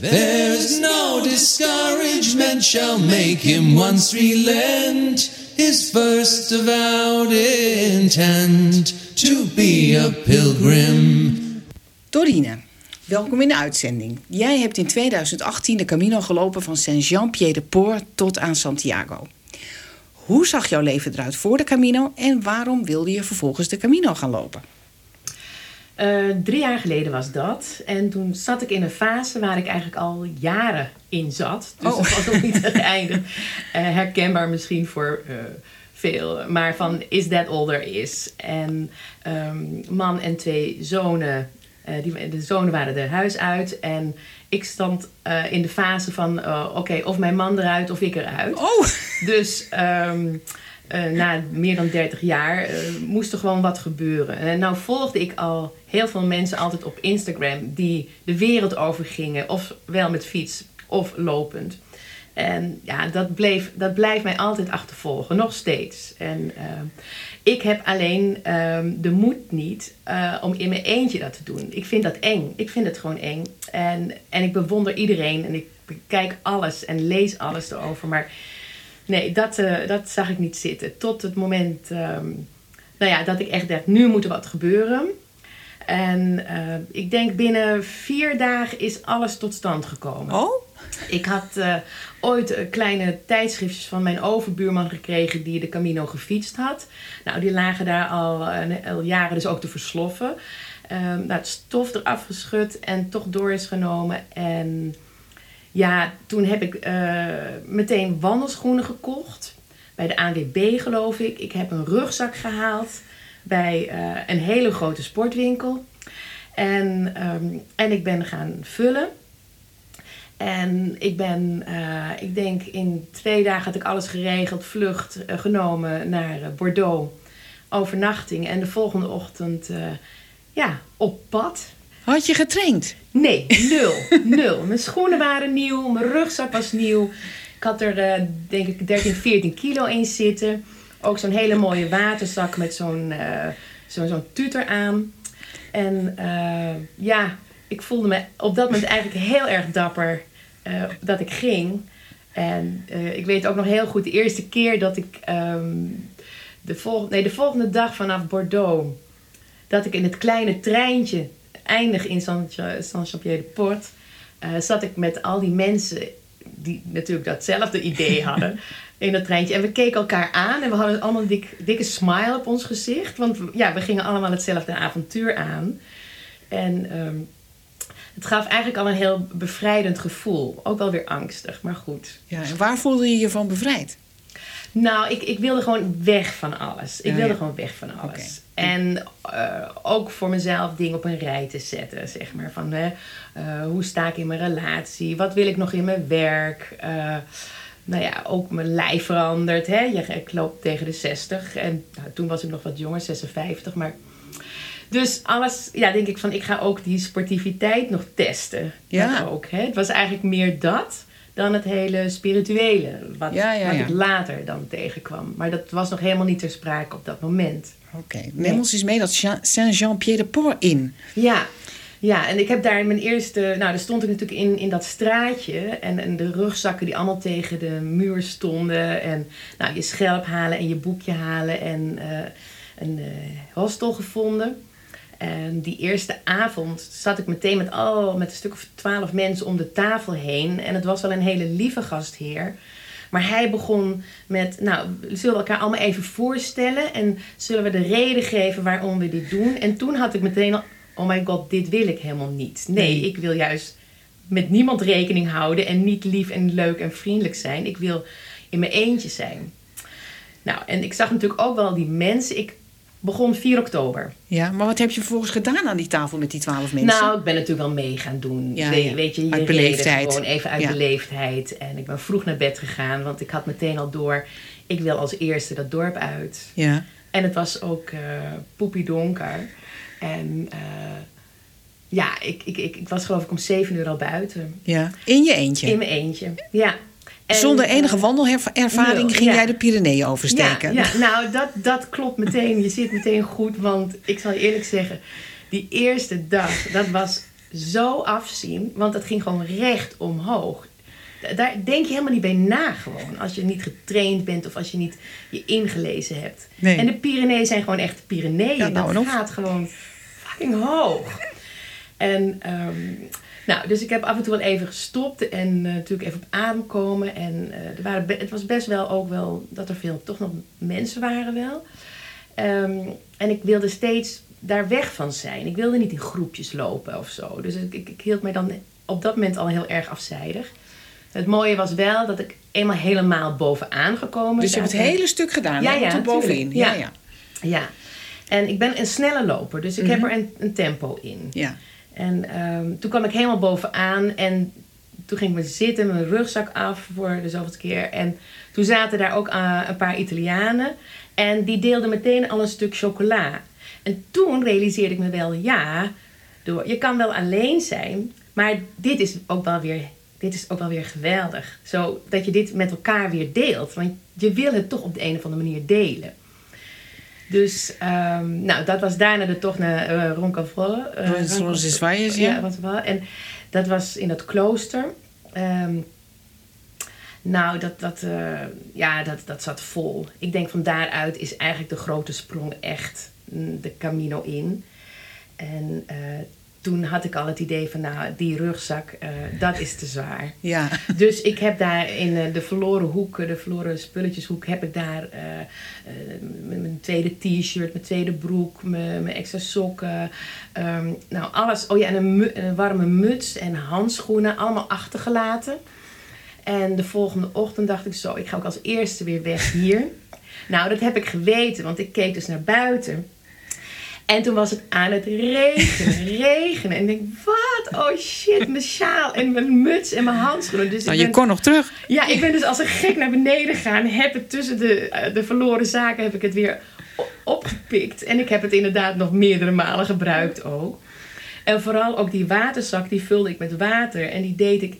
There's no discouragement shall make him once relent his first intent to be a pilgrim. Dorine, welkom in de uitzending. Jij hebt in 2018 de Camino gelopen van Saint-Jean-Pied-de-Port tot aan Santiago. Hoe zag jouw leven eruit voor de Camino en waarom wilde je vervolgens de Camino gaan lopen? Uh, drie jaar geleden was dat. En toen zat ik in een fase waar ik eigenlijk al jaren in zat. Dus Oh. dat was nog niet het einde. Uh, herkenbaar misschien voor uh, veel. Maar van is that all there is? En um, man en twee zonen. Die, de zonen waren er huis uit. En ik stond in de fase van... oké, of mijn man eruit of ik eruit. Oh! Dus... Um, uh, na meer dan 30 jaar uh, moest er gewoon wat gebeuren. En nou volgde ik al heel veel mensen altijd op Instagram die de wereld overgingen, ofwel met fiets of lopend. En ja, dat, bleef, dat blijft mij altijd achtervolgen, nog steeds. En ik heb alleen de moed niet om in mijn eentje dat te doen. Ik vind dat eng. Ik vind het gewoon eng. En, en ik bewonder iedereen en ik bekijk alles en lees alles erover. Maar Nee, dat, uh, dat zag ik niet zitten. Tot het moment um, nou ja, dat ik echt dacht, nu moet er wat gebeuren. En uh, ik denk binnen vier dagen is alles tot stand gekomen. Oh? Ik had uh, ooit kleine tijdschriftjes van mijn overbuurman gekregen die de Camino gefietst had. Nou, die lagen daar al, al jaren dus ook te versloffen. Um, nou, het stof eraf geschud en toch door is genomen. En ja, toen heb ik uh, meteen wandelschoenen gekocht. Bij de ANWB geloof ik. Ik heb een rugzak gehaald bij uh, een hele grote sportwinkel. En, um, en ik ben gaan vullen. En ik ben, uh, ik denk in twee dagen had ik alles geregeld, vlucht genomen naar Bordeaux. Overnachting en de volgende ochtend ja, op pad. Had je getraind? Nee, nul. nul. Mijn schoenen waren nieuw, mijn rugzak was nieuw. Ik had er uh, denk ik 13, 14 kilo in zitten. Ook zo'n hele mooie waterzak met zo'n uh, zo, zo'n tutor aan. En uh, ja, ik voelde me op dat moment eigenlijk heel erg dapper dat ik ging. En ik weet ook nog heel goed de eerste keer dat ik um, de, volgende, nee, de volgende dag vanaf Bordeaux... dat ik in het kleine treintje eindig in Saint-Jean-Pied-de-Port, uh, zat ik met al die mensen die natuurlijk datzelfde idee hadden in dat treintje. En we keken elkaar aan en we hadden allemaal een dik, dikke smile op ons gezicht. Want ja, we gingen allemaal hetzelfde avontuur aan. En um, het gaf eigenlijk al een heel bevrijdend gevoel. Ook wel weer angstig, maar goed. Ja, en waar voelde je je van bevrijd? Nou, ik, ik wilde gewoon weg van alles. Ik Ja, wilde ja. gewoon weg van alles. En eh, ook voor mezelf dingen op een rij te zetten, zeg maar. Van, hè, eh, hoe sta ik in mijn relatie? Wat wil ik nog in mijn werk? Eh, nou ja, ook mijn lijf verandert. Hè? Ik loop tegen de 60. En nou, toen was ik nog wat jonger, 56. Maar... Dus alles, ja, denk ik van, ik ga ook die sportiviteit nog testen. Ja. Dat ook, hè? Het was eigenlijk meer dat dan het hele spirituele. Wat, Ja, ja, wat ja. ik later dan tegenkwam. Maar dat was nog helemaal niet ter sprake op dat moment. Oké, neem ons eens mee dat Jean- Saint-Jean-Pied-de-Port in. Ja, ja, en ik heb daar mijn eerste... Nou, daar stond ik natuurlijk in, in dat straatje. En, en de rugzakken die allemaal tegen de muur stonden. En nou, je schelp halen en je boekje halen. En eh, een eh, hostel gevonden. En die eerste avond zat ik meteen met, al, met een stuk of twaalf mensen om de tafel heen. En het was wel een hele lieve gastheer. Maar hij begon met, nou, zullen we elkaar allemaal even voorstellen? En zullen we de reden geven waarom we dit doen? En toen had ik meteen al, oh my god, dit wil ik helemaal niet. Nee, Nee. ik wil juist met niemand rekening houden en niet lief en leuk en vriendelijk zijn. Ik wil in mijn eentje zijn. Nou, en ik zag natuurlijk ook wel die mensen. Ik begon 4 oktober. Ja, maar wat heb je vervolgens gedaan aan die tafel met die twaalf mensen? Nou, ik ben natuurlijk wel mee gaan doen. Ja, We- ja. Weet je, je Uit beleefdheid. Gewoon even uit Ja. beleefdheid. En ik ben vroeg naar bed gegaan, want ik had meteen al door... ik wil als eerste dat dorp uit. Ja. En het was ook eh poepiedonker. En eh, ja, ik, ik, ik, ik was geloof ik om zeven uur al buiten. ja, in je eentje. In mijn eentje, ja. En, Zonder enige eh, wandelervaring ging ja. jij de Pyreneeën oversteken. Ja, ja nou, dat, dat klopt meteen. Je zit meteen goed. Want ik zal je eerlijk zeggen, die eerste dag, dat was zo afzien, want het ging gewoon recht omhoog. Da- Daar denk je helemaal niet bij na gewoon. Als je niet getraind bent of als je niet je ingelezen hebt. Nee. En de Pyreneeën zijn gewoon echt de Pyreneeën. Ja, nou dat gaat gewoon fucking hoog. En ehm, nou, dus ik heb af en toe wel even gestopt en eh, natuurlijk even op adem komen. En eh, er waren het was best wel ook wel dat er veel toch nog mensen waren wel. Ehm, en ik wilde steeds daar weg van zijn. Ik wilde niet in groepjes lopen of zo. Dus ik, ik, ik hield mij dan op dat moment al heel erg afzijdig. Het mooie was wel dat ik eenmaal helemaal bovenaan gekomen Dus je hebt het hele stuk gedaan, Ja, ja, tot bovenin. Ja, Ja. ja. Ja, en ik ben een snelle loper, dus ik heb er een, een tempo in. ja. En ehm, toen kwam ik helemaal bovenaan en toen ging ik me zitten, mijn rugzak af voor de zoveelste keer. En toen zaten daar ook eh, een paar Italianen en die deelden meteen al een stuk chocola. En toen realiseerde ik me wel, ja, door, je kan wel alleen zijn, maar dit is ook wel weer, dit is ook wel weer geweldig. Zo dat je dit met elkaar weer deelt, want je wil het toch op de een of andere manier delen. Dus, ehm, nou, dat was daarna de tocht naar uh, Roncavrolle. eh, Roncavrolle Roncavrolle. ja. Ja, wat wel. En dat was in dat klooster. Ehm, nou, dat, dat, eh, ja, dat, dat zat vol. Ik denk van daaruit is eigenlijk de grote sprong echt mm, de Camino in. En eh, toen had ik al het idee van, nou, die rugzak, eh, dat is te zwaar. Ja. Dus ik heb daar in eh, de verloren hoek, de verloren spulletjeshoek, heb ik daar eh, mijn tweede t-shirt, mijn tweede broek, mijn, mijn extra sokken. ehm, nou, alles. Oh ja, en een, mu- een warme muts en handschoenen, allemaal achtergelaten. En de volgende ochtend dacht ik zo, ik ga ook als eerste weer weg hier. Nou, dat heb ik geweten, want ik keek dus naar buiten. En toen was het aan het regenen, regenen. En ik denk, wat? Oh shit, mijn sjaal en mijn muts en mijn handschoenen. Dus Nou, ik je ben, kon nog terug. ja, ik ben dus als een gek naar beneden gegaan. Heb het tussen de, eh, de verloren zaken heb ik het weer opgepikt. En ik heb het inderdaad nog meerdere malen gebruikt ook. En vooral ook die waterzak, die vulde ik met water. En die deed ik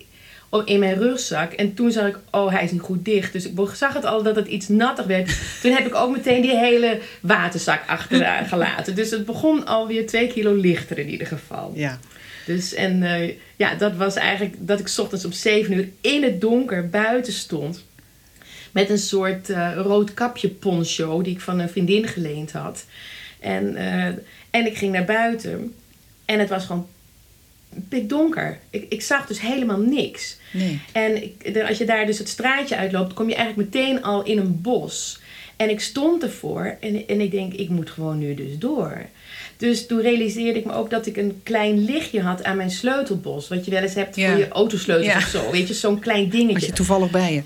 o- in mijn rugzak. En toen zag ik, oh, hij is niet goed dicht. Dus ik zag het al dat het iets nattig werd. Toen heb ik ook meteen die hele waterzak achteraan gelaten. Dus het begon alweer twee kilo lichter in ieder geval. Ja. Dus en eh, ja, dat was eigenlijk dat ik 's ochtends om 7 uur in het donker buiten stond. Met een soort eh, rood kapje poncho die ik van een vriendin geleend had. En, eh, en ik ging naar buiten. En het was gewoon pikdonker. Ik, ik zag dus helemaal niks. Nee. En ik, als je daar dus het straatje uitloopt, kom je eigenlijk meteen al in een bos. En ik stond ervoor en, en ik denk, ik moet gewoon nu dus door. Dus toen realiseerde ik me ook dat ik een klein lichtje had aan mijn sleutelbos. Wat je wel eens hebt Ja. voor je autosleutels Ja. of zo. Weet je, zo'n klein Had dingetje. je toevallig bij je.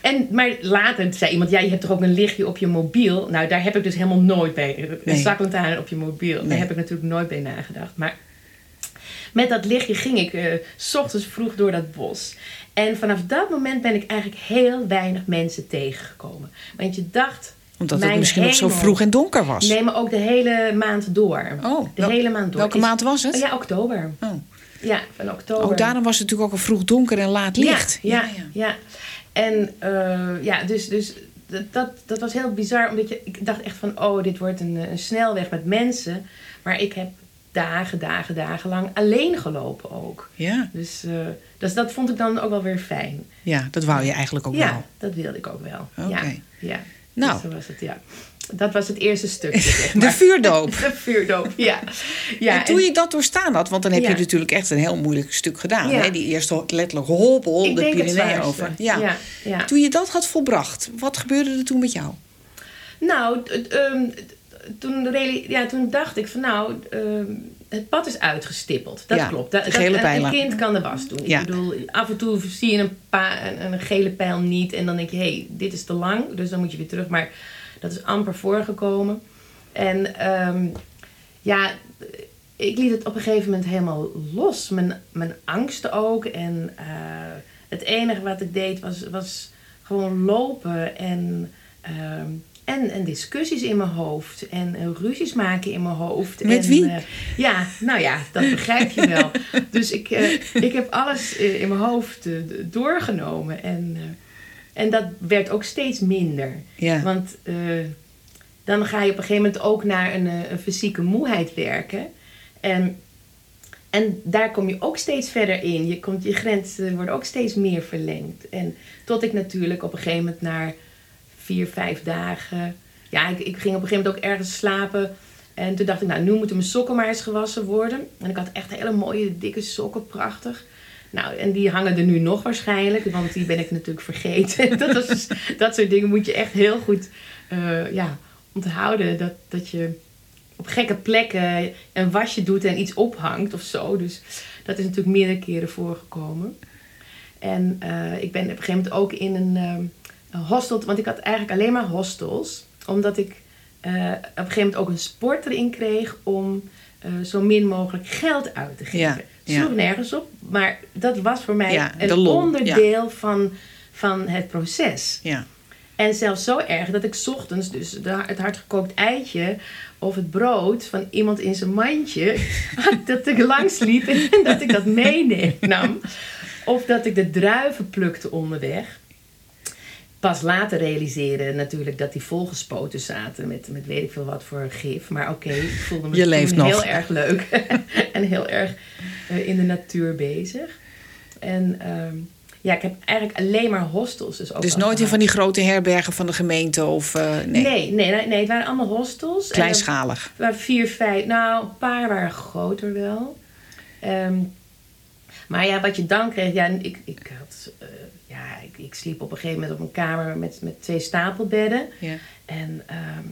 En, maar later zei iemand, ja, je hebt toch ook een lichtje op je mobiel? Nou, daar heb ik dus helemaal nooit bij. Een Nee. zaklantaarn op je mobiel. Nee. Daar heb ik natuurlijk nooit bij nagedacht. Maar met dat lichtje ging ik eh, s ochtends vroeg door dat bos. En vanaf dat moment ben ik eigenlijk heel weinig mensen tegengekomen. Want je dacht... Omdat het misschien nog zo hemel. vroeg en donker was. Nee, maar ook de hele maand door. Oh, de wel- hele maand door. welke Is- maand was het? Oh, ja, oktober. Oh. Ja, van oktober. oh, daarom was het natuurlijk ook al vroeg donker en laat licht. Ja, ja, ja. En eh, ja, dus, dus dat, dat, dat was heel bizar. Omdat je, ik dacht echt van, oh, dit wordt een, een snelweg met mensen. Maar ik heb dagen, dagen, dagen lang alleen gelopen ook. Ja, Dus, eh, dus dat vond ik dan ook wel weer fijn. ja, dat wou je eigenlijk ook ja, wel. dat wilde ik ook wel. Oké. Ja, ja. Nou. Dus zo was het, ja. Dat was het eerste stukje, zeg De vuurdoop. De vuurdoop, ja. ja en toen je dat doorstaan had, want dan heb je Ja. natuurlijk echt een heel moeilijk stuk gedaan. Ja. Hè? Die eerste letterlijk hobbel, ik de Pyreneeën over. Ja. ja, ja. Toen je dat had volbracht, wat gebeurde er toen met jou? Nou, ehm, toen, ja, toen dacht ik van nou, ehm, het pad is uitgestippeld. Dat Ja, klopt. Dat, een- kind kan de was doen. Ja. Ik bedoel, af en toe zie je een, pa, een, een gele pijl niet. En dan denk je, hé, hey, dit is te lang. Dus dan moet je weer terug. Maar dat is amper voorgekomen. En ehm, ja, ik liet het op een gegeven moment helemaal los. Mijn, mijn angsten ook. En eh, het enige wat ik deed was, was gewoon lopen en, ehm, en, en discussies in mijn hoofd. En eh, ruzies maken in mijn hoofd. Met en, wie? eh, ja, nou ja, dat begrijp je wel. dus ik, eh, ik heb alles in mijn hoofd doorgenomen. En, en dat werd ook steeds minder. Ja. Want dan ga je op een gegeven moment ook naar een, een fysieke moeheid werken. En En daar kom je ook steeds verder in. Je, komt, je grenzen worden ook steeds meer verlengd. En tot ik natuurlijk op een gegeven moment naar vier, vijf dagen... Ja, ik, ik ging op een gegeven moment ook ergens slapen. En toen dacht ik, nou, nu moeten mijn sokken maar eens gewassen worden. En ik had echt hele mooie, dikke sokken, prachtig. Nou, en die hangen er nu nog waarschijnlijk, want die ben ik natuurlijk vergeten. dat, dat soort dingen moet je echt heel goed uh, ja, onthouden. Dat, dat je op gekke plekken een wasje doet en iets ophangt of zo. Dus dat is natuurlijk meerdere keren voorgekomen. En uh, ik ben op een gegeven moment ook in een, een, hostel, want ik had eigenlijk alleen maar hostels. Omdat ik uh, op een gegeven moment ook een sport erin kreeg om zo min mogelijk geld uit te geven. Ja, ja. Sloeg nergens op, maar dat was voor mij Ja, een onderdeel van, van het proces. Ja. En zelfs zo erg dat ik 's ochtends dus de, het hardgekookt eitje of het brood van iemand in zijn mandje, dat ik langs liep en dat ik dat meenam. Of dat ik de druiven plukte onderweg. Pas later realiseerde natuurlijk dat die volgespoten zaten met, met weet ik veel wat voor gif. Maar oké, ik voelde me nog. heel erg leuk en heel erg eh, in de natuur bezig. En ehm, ja, ik heb eigenlijk alleen maar hostels. Dus, ook Dus nooit in van die grote herbergen van de gemeente of... eh, nee, Nee, nee, nee, het waren allemaal hostels. En kleinschalig. waren vier, vijf, nou, een paar waren groter wel. Ehm, maar ja, wat je dan kreeg, ja, ik, ik had, eh, ik, sliep op een gegeven moment op een kamer met, met twee stapelbedden. Ja. En, ehm,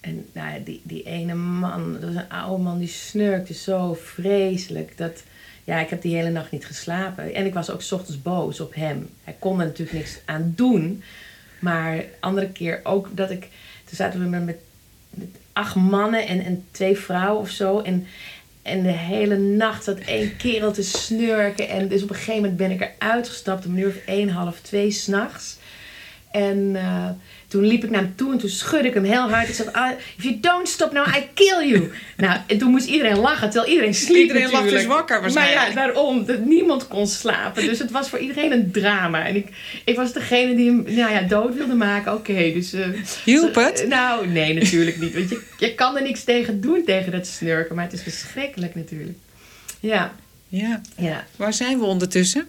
en nou, die, die ene man, dat was een oude man, die snurkte zo vreselijk. Dat, ja, ik heb die hele nacht niet geslapen. En ik was ook 's ochtends boos op hem. Hij kon er natuurlijk niks aan doen. Maar andere keer ook dat ik... Toen zaten we met, met, met acht mannen en, en twee vrouwen of zo. En, en de hele nacht zat één kerel te snurken. En dus op een gegeven moment ben ik eruit gestapt. Om uur of één, half twee s'nachts. En eh, toen liep ik naar hem toe en toen schudde ik hem heel hard. Ik zei, ah, if you don't stop now, I kill you. nou, en toen moest iedereen lachen, terwijl iedereen sliep Iedereen lag natuurlijk. dus wakker Maar waarschijnlijk. ja, waarom? Dat niemand kon slapen. Dus het was voor iedereen een drama. En ik, ik was degene die hem nou ja, dood wilde maken. Oké, dus... Hielp zo- het? Nou, nee, natuurlijk niet. Want je, je kan er niks tegen doen, tegen dat snurken. Maar het is verschrikkelijk natuurlijk. Ja, Ja. ja. Waar zijn we ondertussen?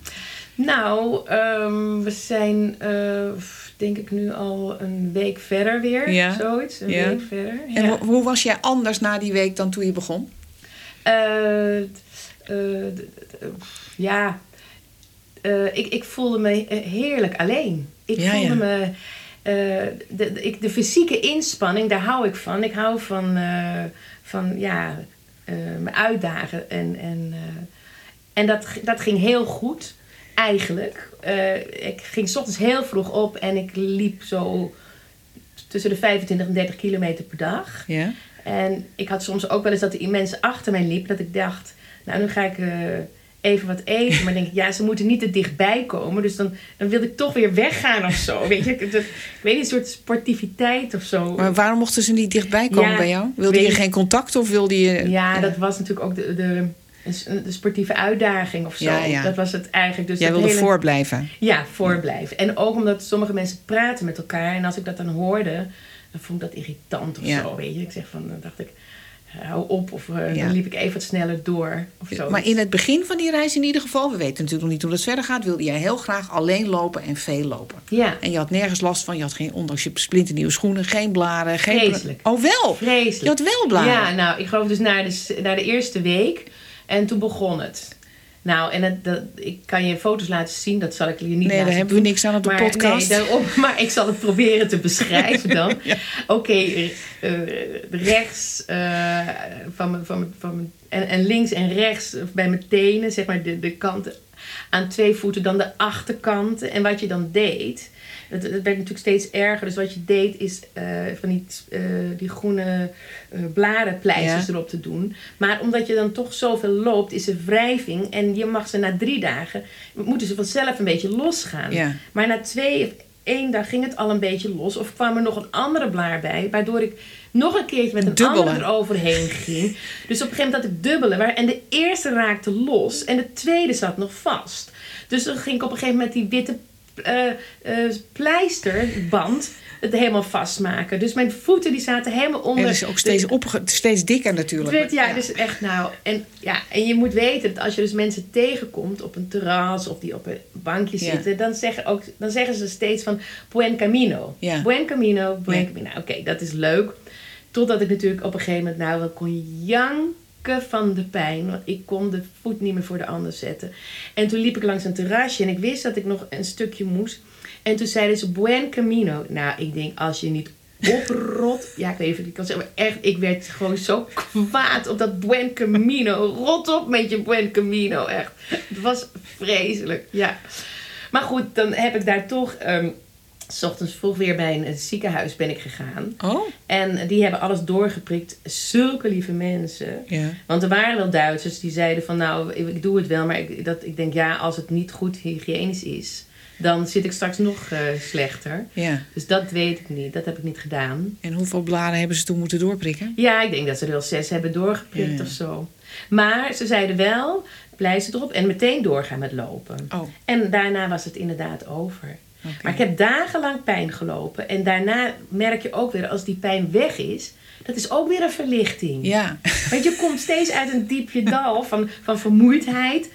Nou, ehm, we zijn eh, denk ik nu al een week verder weer. Ja. Zoiets, een Ja. week verder. En ja. ho- hoe was jij anders na die week dan toen je begon? Eh, eh, ja, ik, ik voelde me heerlijk alleen. Ik Ja, voelde me... de, de, ik, de fysieke inspanning, daar hou ik van. Ik hou van, van ja, me uitdagen. En, en, en dat, dat ging heel goed, eigenlijk. Eh, ik ging 's ochtends heel vroeg op en ik liep zo tussen de 25 en 30 kilometer per dag. Ja. En ik had soms ook wel eens dat er mensen achter mij liepen. Dat ik dacht, nou nu ga ik eh, even wat eten. Maar dan denk ik, ja, ze moeten niet te dichtbij komen. Dus dan, dan wilde ik toch weer weggaan of zo. Weet je, ik, weet niet, een soort sportiviteit of zo. Maar waarom mochten ze niet dichtbij komen Ja, bij jou? Wilde je geen contact of wilde je... ja, dat was natuurlijk ook de, de, de sportieve uitdaging of zo. Ja, ja. Dat was het eigenlijk. Dus Jij wilde hele- voorblijven. Ja, voorblijven. En ook omdat sommige mensen praten met elkaar. En als ik dat dan hoorde, dan vond ik dat irritant of Ja. zo. Weet je, ik zeg van, dan dacht ik, hou op. Of eh, dan liep ik even wat sneller door. Of zo. Maar in het begin van die reis in ieder geval, we weten natuurlijk nog niet hoe dat verder gaat, wilde jij heel graag alleen lopen en veel lopen. Ja, En je had nergens last van, je had geen, ondanks je splinternieuwe schoenen, geen blaren. Geen Vreselijk. Oh wel? vreselijk. Je had wel blaren? Ja, nou, ik geloof dus de, s- naar de eerste week. En toen begon het. Nou, en het, dat, ik kan je foto's laten zien. Dat zal ik je niet nee, laten daar hebben we niks aan op de Maar, podcast. Nee, daarom, maar ik zal het proberen te beschrijven dan. Oké, eh, eh, rechts eh, van mijn, van van en, en links en rechts bij mijn tenen, zeg maar de, de kanten aan twee voeten, dan de achterkanten. En wat je dan deed, het, het werd natuurlijk steeds erger. Dus wat je deed is eh, van die, eh, die groene eh blarenpleisters Ja. erop te doen. Maar omdat je dan toch zoveel loopt, is er wrijving. En je mag ze na drie dagen, moeten ze vanzelf een beetje losgaan. Ja. Maar na twee of één dag ging het al een beetje los. Of kwam er nog een andere blaar bij. Waardoor ik nog een keertje met een Dubbele. ander eroverheen ging. Dus op een gegeven moment had ik dubbele. Waar, en de eerste raakte los. En de tweede zat nog vast. Dus dan ging ik op een gegeven moment die witte eh, eh, pleisterband het helemaal vastmaken. Dus mijn voeten die zaten helemaal onder. En dat is ook steeds, steeds dikker natuurlijk. ja, dus echt nou. En, ja, en je moet weten dat als je dus mensen tegenkomt op een terras of die op een bankje Ja. zitten, dan zeggen, ook, dan zeggen ze steeds van Buen Camino. Ja. Buen Camino, Buen. Camino. Oké, dat is leuk. Totdat ik natuurlijk op een gegeven moment nou wel kon janken van de pijn. Want ik kon de voet niet meer voor de ander zetten. En toen liep ik langs een terrasje en ik wist dat ik nog een stukje moest. En toen zeiden ze Buen Camino. Nou, ik denk als je niet oprot. Ja, ik weet niet of ik kan zeggen, maar echt, ik werd gewoon zo kwaad op dat Buen Camino. Rot op met je Buen Camino, echt. Het was vreselijk, ja. Maar goed, dan heb ik daar toch... ehm, s ochtends vroeg weer bij een, het ziekenhuis ben ik gegaan. Oh, En die hebben alles doorgeprikt. Zulke lieve mensen. ja. Want er waren wel Duitsers die zeiden van nou, ik, doe het wel. Maar ik, dat, ik denk ja, als het niet goed hygiënisch is, dan zit ik straks nog eh, slechter. ja. Dus dat weet ik niet. Dat heb ik niet gedaan. En hoeveel bladen hebben ze toen moeten doorprikken? Ja, ik denk dat ze er wel zes hebben doorgeprikt Ja, of zo. Maar ze zeiden wel, pleister erop en meteen doorgaan met lopen. Oh, En daarna was het inderdaad over. Maar ik heb dagenlang pijn gelopen. En daarna merk je ook weer, als die pijn weg is, dat is ook weer een verlichting. Ja, Want je komt steeds uit een diepje dal van, van vermoeidheid.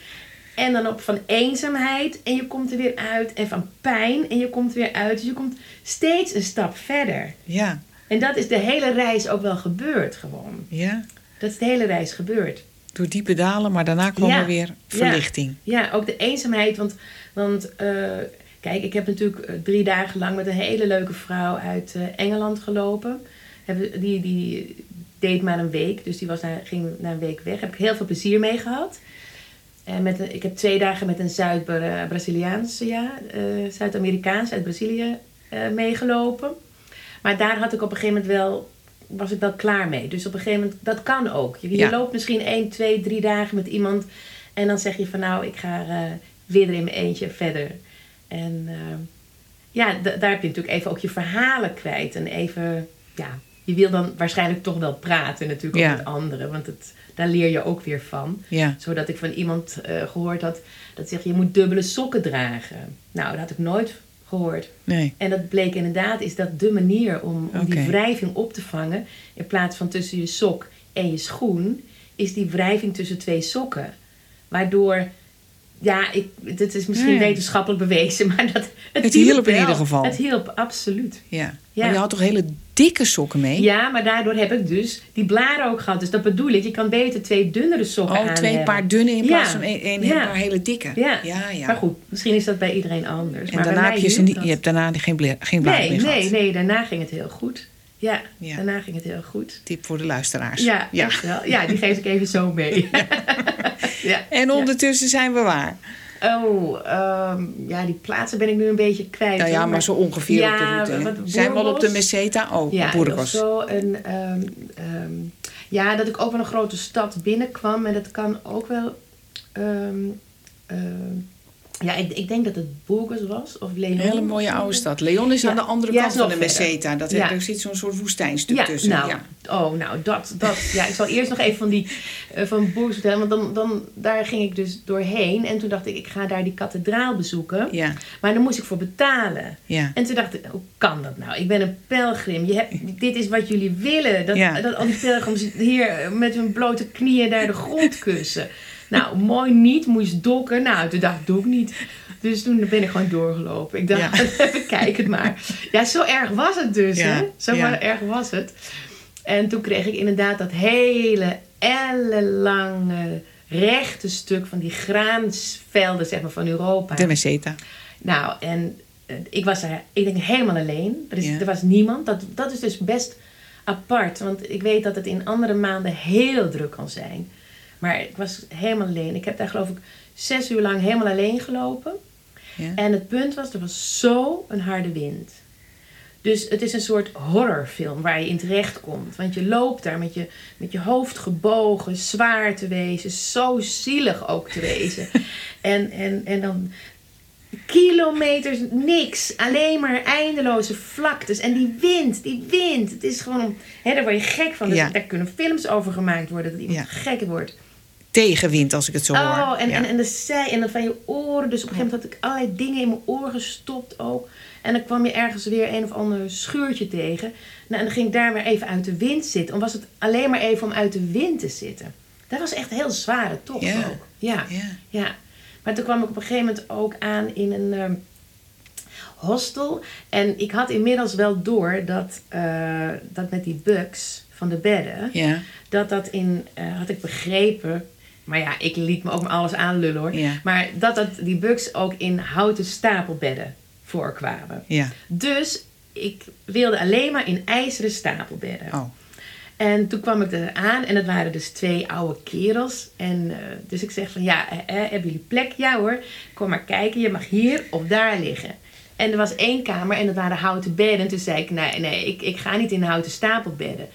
En dan op van eenzaamheid. En je komt er weer uit. En van pijn. En je komt er weer uit. Dus je komt steeds een stap verder. ja, En dat is de hele reis ook wel gebeurd gewoon. ja. Dat is de hele reis gebeurd. Door diepe dalen, maar daarna kwam Ja. er weer verlichting. Ja, ook de eenzaamheid. Want, want eh, kijk, ik heb natuurlijk eh, drie dagen lang met een hele leuke vrouw uit eh, Engeland gelopen. Die, die deed maar een week, dus die was naar, ging na een week weg. Heb ik heel veel plezier mee gehad. En met een, ik heb twee dagen met een Zuid-Braziliaanse, ja, eh, Zuid-Amerikaans uit Brazilië eh, meegelopen. Maar daar had ik op een gegeven moment wel, was ik wel klaar mee. Dus op een gegeven moment, dat kan ook. Je, je Ja. loopt misschien één, twee, drie dagen met iemand. En dan zeg je van nou, ik ga eh, weer er in mijn eentje verder. En eh, ja, daar heb je natuurlijk even ook je verhalen kwijt. En even, ja, je wil dan waarschijnlijk toch wel praten natuurlijk Ja. met anderen. Want het, daar leer je ook weer van. Ja, Zodat ik van iemand eh, gehoord had dat zegt je moet dubbele sokken dragen. Nou, dat had ik nooit gehoord. nee. En dat bleek inderdaad, is dat de manier om, om die wrijving op te vangen. In plaats van tussen je sok en je schoen, is die wrijving tussen twee sokken. Waardoor, ja, ik, dit is misschien Ja, ja. wetenschappelijk bewezen, maar dat, het, Het hielp in ieder geval. Het hielp, absoluut. Ja. Ja. Maar je had toch hele dikke sokken mee? Ja, maar daardoor heb ik dus die blaren ook gehad. Dus dat bedoel ik. Je kan beter twee dunnere sokken Oh, aan twee hebben. paar dunne in plaats van één, paar hele dikke. Ja. ja. ja. Maar goed, misschien is dat bij iedereen anders. En maar daarna heb je ze niet, je hebt daarna geen, geen blaren Nee, meer nee, gehad. nee, daarna ging het heel goed. Ja, Ja. daarna ging het heel goed. Tip voor de luisteraars. Ja, ja. echt wel. ja die geef ik even zo mee. ja. En ondertussen zijn we waar? Oh, ehm, ja, die plaatsen ben ik nu een beetje kwijt. Nou ja, maar zo ongeveer ja, op de route. wat- Zijn we al op de? Meseta? Oh, Ja, Burgos. zo. En, ehm, ehm, ja, dat ik ook wel een grote stad binnenkwam. En dat kan ook wel... ja, ik, ik denk dat het Burgos was. Of Leon. Een hele mooie oude stad. Leon is Ja. aan de andere Ja, kant van de. Meseta. Dat, Ja. Daar zit zo'n soort woestijnstuk tussen. nou, Ja. oh, nou, dat, dat, ja, ik zal eerst nog even van die, eh, van Boers vertellen, want dan, dan, daar ging ik dus doorheen en toen dacht ik, ik ga daar die kathedraal bezoeken, Ja, maar daar moest ik voor betalen. En toen dacht ik, hoe kan dat nou? Ik ben een pelgrim. Je hebt, dit is wat jullie willen. Dat, dat al die pelgrims hier met hun blote knieën naar de grond kussen. Nou, mooi niet. Moest dokken. Nou, toen dacht ik, doe ik niet. Dus toen ben ik gewoon doorgelopen. Ik dacht, Ja. even kijken maar. Ja, zo erg was het dus. Ja, Hè? Zo ja. erg was het. En toen kreeg ik inderdaad dat hele ellenlange rechte stuk van die graansvelden zeg maar, van Europa. De Meseta. Nou, en eh, ik was daar, ik denk, helemaal alleen. Er, is, Ja. er was niemand. Dat, dat is dus best apart. Want ik weet dat het in andere maanden heel druk kan zijn. Maar ik was helemaal alleen. Ik heb daar geloof ik zes uur lang helemaal alleen gelopen. Ja. En het punt was, er was zo een harde wind. Dus het is een soort horrorfilm waar je in terecht komt. Want je loopt daar met je, met je hoofd gebogen, zwaar te wezen, zo zielig ook te wezen. en, en, en dan kilometers niks, alleen maar eindeloze vlaktes. En die wind, die wind, het is gewoon, hè, daar word je gek van. Dus Ja. Daar kunnen films over gemaakt worden, dat iemand Ja. gek wordt. Tegenwind, als ik het zo hoor. Oh, en, Ja. en, en de zij en dan van je oren. Dus op een gegeven moment had ik allerlei dingen in mijn oren gestopt ook. En dan kwam je ergens weer een of ander schuurtje tegen. Nou, en dan ging ik daar weer even uit de wind zitten. Of was het alleen maar even om uit de wind te zitten. Dat was echt een heel zware tocht Ja. ook. Ja. Ja. ja. Maar toen kwam ik op een gegeven moment ook aan in een ehm, hostel. En ik had inmiddels wel door dat, eh, dat met die bugs van de bedden dat dat in, eh, had ik begrepen, maar ja, ik liet me ook maar alles aanlullen hoor. Ja. Maar dat, dat die bugs ook in houten stapelbedden voorkwamen. Ja. Dus ik wilde alleen maar in ijzeren stapelbedden. Oh. En toen kwam ik er aan en dat waren dus twee oude kerels. En eh, dus ik zeg van ja, eh, eh, hebben jullie plek? Ja hoor, kom maar kijken, je mag hier of daar liggen. En er was één kamer en dat waren houten bedden. En toen zei ik, nee, nee, ik, ik ga niet in houten stapelbedden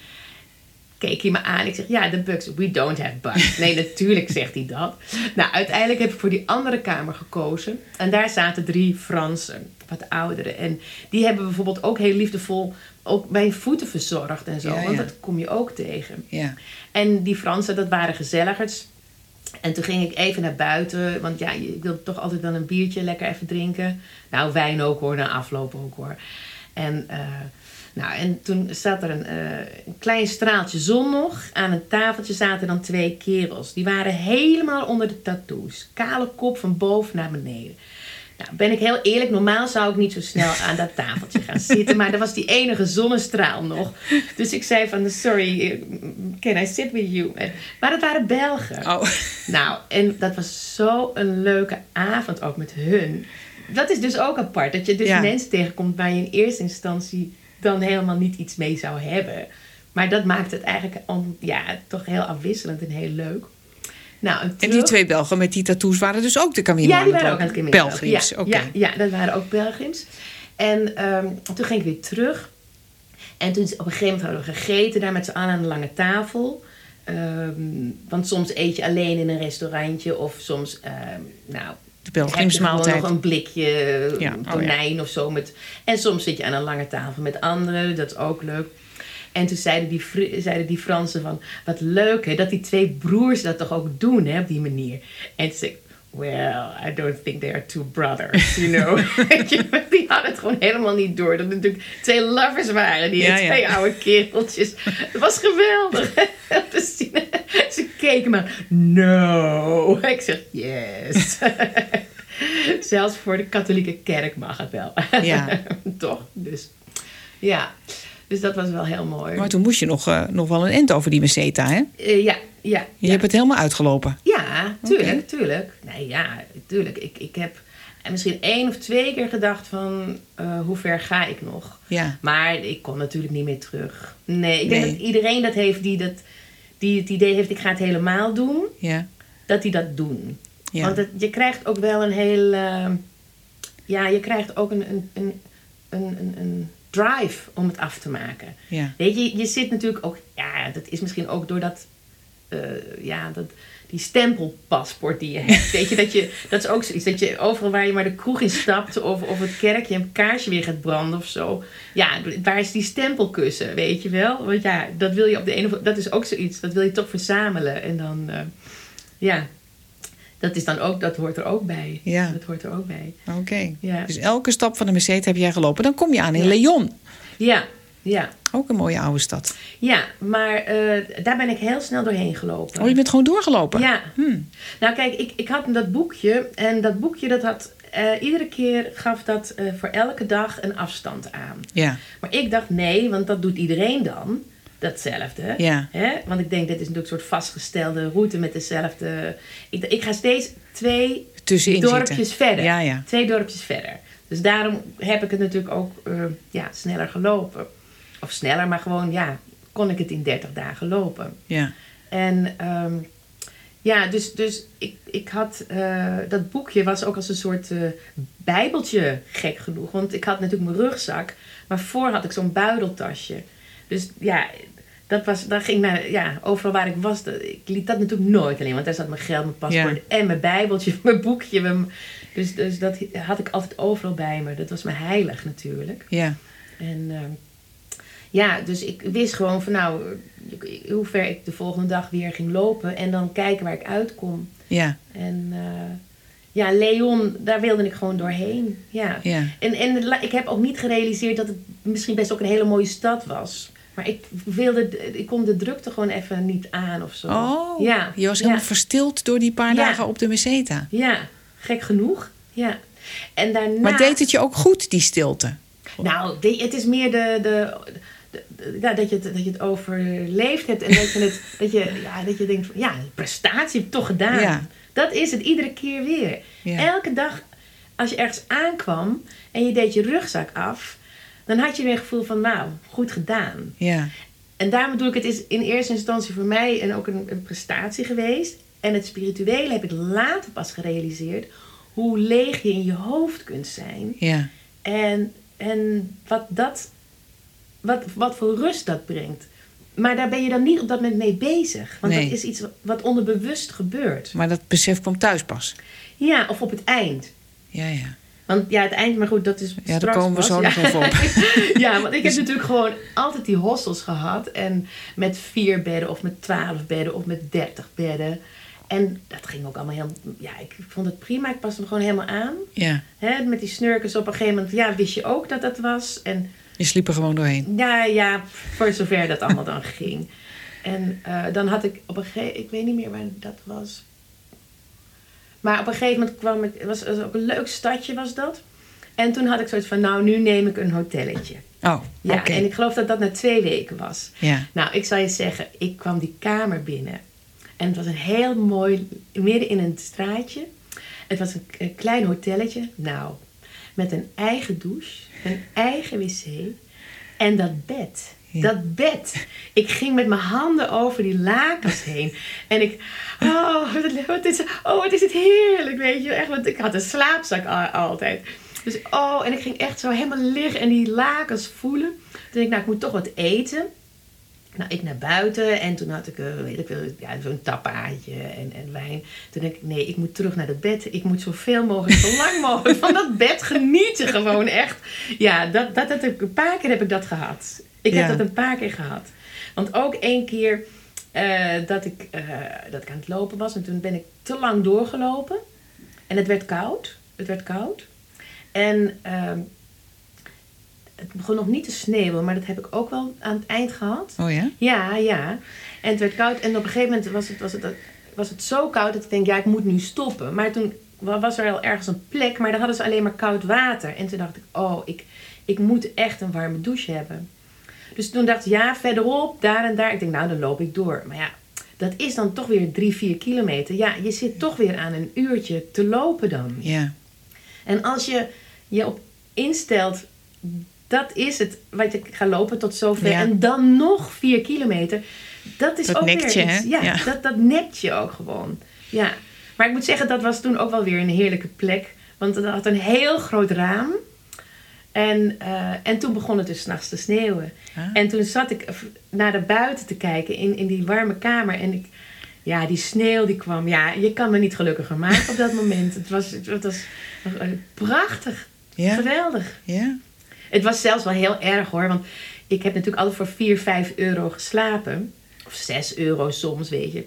keek hij me aan. Ik zeg, ja, de bugs. We don't have bugs. Nee, natuurlijk zegt hij dat. Nou, uiteindelijk heb ik voor die andere kamer gekozen. En daar zaten drie Fransen, wat ouderen. En die hebben bijvoorbeeld ook heel liefdevol ook mijn voeten verzorgd en zo. Ja, Want dat kom je ook tegen. Ja. En die Fransen, dat waren gezelligers. En toen ging ik even naar buiten, want ja, je wilde toch altijd dan een biertje lekker even drinken. Nou, wijn ook hoor, na afloop ook hoor. En, eh, nou, en toen zat er een, eh, een klein straaltje zon nog. Aan een tafeltje zaten dan twee kerels. Die waren helemaal onder de tattoos. Kale kop van boven naar beneden. Nou, ben ik heel eerlijk, normaal zou ik niet zo snel aan dat tafeltje gaan zitten. Maar er was die enige zonnestraal nog. Dus ik zei van, sorry, can I sit with you? Maar het waren Belgen. Oh. Nou, en dat was zo een leuke avond ook met hun. Dat is dus ook apart. Dat je dus Ja. mensen tegenkomt waar je in eerste instantie dan helemaal niet iets mee zou hebben. Maar dat maakt het eigenlijk om, ja, toch heel afwisselend en heel leuk. Nou, En die twee Belgen met die tattoos waren dus ook de Camino ja, die waren ook aan het Camino. Ja, ja, ja, dat waren ook pelgrims. En ehm, toen ging ik weer terug. En toen op een gegeven moment hadden we gegeten daar met z'n allen aan een lange tafel. Ehm, want soms eet je alleen in een restaurantje of soms, ehm, nou, De pelgrimsmaaltijd. nog een blikje Ja, oh ja. tonijn of zo. Met, en soms zit je aan een lange tafel met anderen, dat is ook leuk. En toen zeiden die, zeiden die Fransen van, wat leuk hè, dat die twee broers dat toch ook doen hè, op die manier. En toen zei ik, well, I don't think they are two brothers, you know. Die hadden het gewoon helemaal niet door. Dat het natuurlijk twee lovers waren, die Ja, ja. twee oude kereltjes. Het was geweldig te zien. Ze keken me, no. Ik zeg, yes. Zelfs voor de katholieke kerk mag het wel. Ja. Toch? Dus ja. Dus dat was wel heel mooi. Maar toen moest je nog, eh, nog wel een end over die meseta, hè? Eh, ja, ja. Je ja. hebt het helemaal uitgelopen. Ja, tuurlijk, tuurlijk. Nee, ja, tuurlijk. Ik, ik heb misschien één of twee keer gedacht van, eh, hoe ver ga ik nog? Ja. Maar ik kon natuurlijk niet meer terug. Nee, ik denk Nee. dat iedereen dat heeft die, dat, die het idee heeft, ik ga het helemaal doen, Ja. dat die dat doen. Ja. Want het, je krijgt ook wel een heel, ja, je krijgt ook een, een, een, een, een drive om het af te maken. Ja. Weet je, je zit natuurlijk ook, ja, dat is misschien ook door dat, eh, ja, dat, die stempelpaspoort die je hebt. Weet je, dat je, dat is ook zoiets, dat je overal waar je maar de kroeg in stapt of, of het kerkje een kaarsje weer gaat branden of zo. Ja, waar is die stempelkussen, weet je wel? Want ja, dat wil je op de een of andere, dat is ook zoiets, dat wil je toch verzamelen. En dan, eh, ja, dat is dan ook, dat hoort er ook bij. Ja. Dat hoort er ook bij. Oké. Ja. Dus elke stap van de meseta heb jij gelopen. Dan kom je aan in Ja. Leon. Ja, ja. Ook een mooie oude stad. Ja, maar eh, daar ben ik heel snel doorheen gelopen. Oh, je bent gewoon doorgelopen? Ja. Hmm. Nou kijk, ik, ik had dat boekje en dat boekje dat had eh, iedere keer gaf dat eh, voor elke dag een afstand aan. Ja. Maar ik dacht nee, want dat doet iedereen dan. Datzelfde. Ja. Hè? Want ik denk, dit is natuurlijk een soort vastgestelde route met dezelfde. Ik, ik ga steeds twee Tussenin dorpjes zitten. verder. Ja, ja. Twee dorpjes verder. Dus daarom heb ik het natuurlijk ook eh, ja, sneller gelopen. Of sneller, maar gewoon ja, kon ik het in 30 dagen lopen. Ja. En ehm, ja, dus, dus ik, ik had eh, dat boekje was ook als een soort eh, bijbeltje gek genoeg. Want ik had natuurlijk mijn rugzak, maar voor had ik zo'n buideltasje. Dus ja, dat was, dan ging naar, ja, overal waar ik was, dat- ik liet dat natuurlijk nooit alleen. Want daar zat mijn geld, mijn paspoort en mijn bijbeltje, mijn boekje. Mijn, dus, dus dat had ik altijd overal bij me. Dat was me heilig natuurlijk. Ja. En ehm, ja, dus ik wist gewoon van nou, hoe ver ik de volgende dag weer ging lopen. En dan kijken waar ik uitkom. Ja, En eh, ja, Leon, daar wilde ik gewoon doorheen. Ja. ja. En, en ik heb ook niet gerealiseerd dat het misschien best ook een hele mooie stad was. Maar ik, wilde, ik kon de drukte gewoon even niet aan of zo. Oh, ja. je was helemaal ja. verstild door die paar Ja. dagen op de meseta. ja, gek genoeg. Ja. En daarna... Maar deed het je ook goed, die stilte? Nou, het is meer de, de, de- de- ja, dat, je het, dat je het overleefd hebt. En dat je, het, dat je, ja, dat je denkt van, ja, prestatie heb ik toch gedaan. Dat is het, iedere keer weer. Elke dag, als je ergens aankwam en je deed je rugzak af... dan had je weer een gevoel van, nou, goed gedaan. Ja, En daarom bedoel ik, het is in eerste instantie voor mij en ook een, een prestatie geweest. En het spirituele heb ik later pas gerealiseerd... hoe leeg je in je hoofd kunt zijn... ja, En, en wat, dat, wat, wat voor rust dat brengt. Maar daar ben je dan niet op dat moment mee bezig. Want Nee. dat is iets wat onderbewust gebeurt. maar dat besef kwam thuis pas. Ja, of op het eind. Ja, ja. Want ja, het eind, maar goed, dat is Ja, daar straks komen we zo ja. nog even op. ja, want ik heb natuurlijk gewoon altijd die hostels gehad. En met vier bedden of met twaalf bedden of met dertig bedden. En dat ging ook allemaal heel... Ja, ik vond het prima. Ik paste me gewoon helemaal aan. Ja, Hè, met die snurkers op een gegeven moment. Ja, wist je ook dat dat was. En je sliep er gewoon doorheen. Ja, ja, voor zover dat allemaal dan ging. En eh, dan had ik op een gegeven ik weet niet meer waar dat was. Maar op een gegeven moment kwam ik, het was, was ook een leuk stadje was dat. En toen had ik zoiets van, nou, nu neem ik een hotelletje. Oh, Ja, en ik geloof dat dat na twee weken was. Ja, Nou, ik zal je zeggen, ik kwam die kamer binnen. En het was een heel mooi, midden in een straatje. Het was een, een klein hotelletje. Nou, met een eigen douche, een eigen wc en dat bed. Ja. Dat bed. Ik ging met mijn handen over die lakens heen. En ik, oh, wat, is, oh, wat is het heerlijk, weet je. Echt, want ik had een slaapzak al- altijd. Dus, oh, en ik ging echt zo helemaal liggen en die lakens voelen. Toen dacht ik, nou, ik moet toch wat eten. Nou, ik naar buiten en toen had ik, eh, weet ik wel, ja, zo'n tapaatje en, en wijn. Toen dacht ik, nee, ik moet terug naar het bed. Ik moet zoveel mogelijk, zo lang mogelijk van dat bed genieten gewoon echt. Ja, dat, dat, dat een paar keer heb ik dat gehad. Ik Ja. heb dat een paar keer gehad. Want ook één keer eh, dat, ik, eh, dat ik aan het lopen was en toen ben ik te lang doorgelopen. En het werd koud. Het werd koud. En ehm, het begon nog niet te sneeuwen, maar dat heb ik ook wel aan het eind gehad. oh ja? Ja, ja. En het werd koud. En op een gegeven moment was het, was het, was het zo koud dat ik denk, ja, ik moet nu stoppen. Maar toen wa- was er al ergens een plek, maar daar hadden ze alleen maar koud water. En toen dacht ik, oh, ik, ik moet echt een warme douche hebben. Dus toen dacht ik, ja, verderop, daar en daar. Ik denk, nou, dan loop ik door. Maar ja, dat is dan toch weer drie, vier kilometer. Ja, je zit toch weer aan een uurtje te lopen dan. Ja, En als je je op instelt, dat is het wat je gaat lopen tot zover. Ja. En dan nog vier kilometer. Dat is Dat ook nekt weer je, iets. hè? Ja, Ja. Dat, dat nekt je ook gewoon. Ja. Maar ik moet zeggen, dat was toen ook wel weer een heerlijke plek. Want het had een heel groot raam. En, eh, en toen begon het dus s'nachts te sneeuwen. Ah. En toen zat ik naar de buiten te kijken in, in die warme kamer. En ik, ja, die sneeuw die kwam. Ja, je kan me niet gelukkiger maken op dat moment. Het was, het was eh, prachtig. ja, Geweldig. ja. Het was zelfs wel heel erg hoor. Want ik heb natuurlijk altijd voor 4, 5 euro geslapen. Of 6 euro soms, weet je.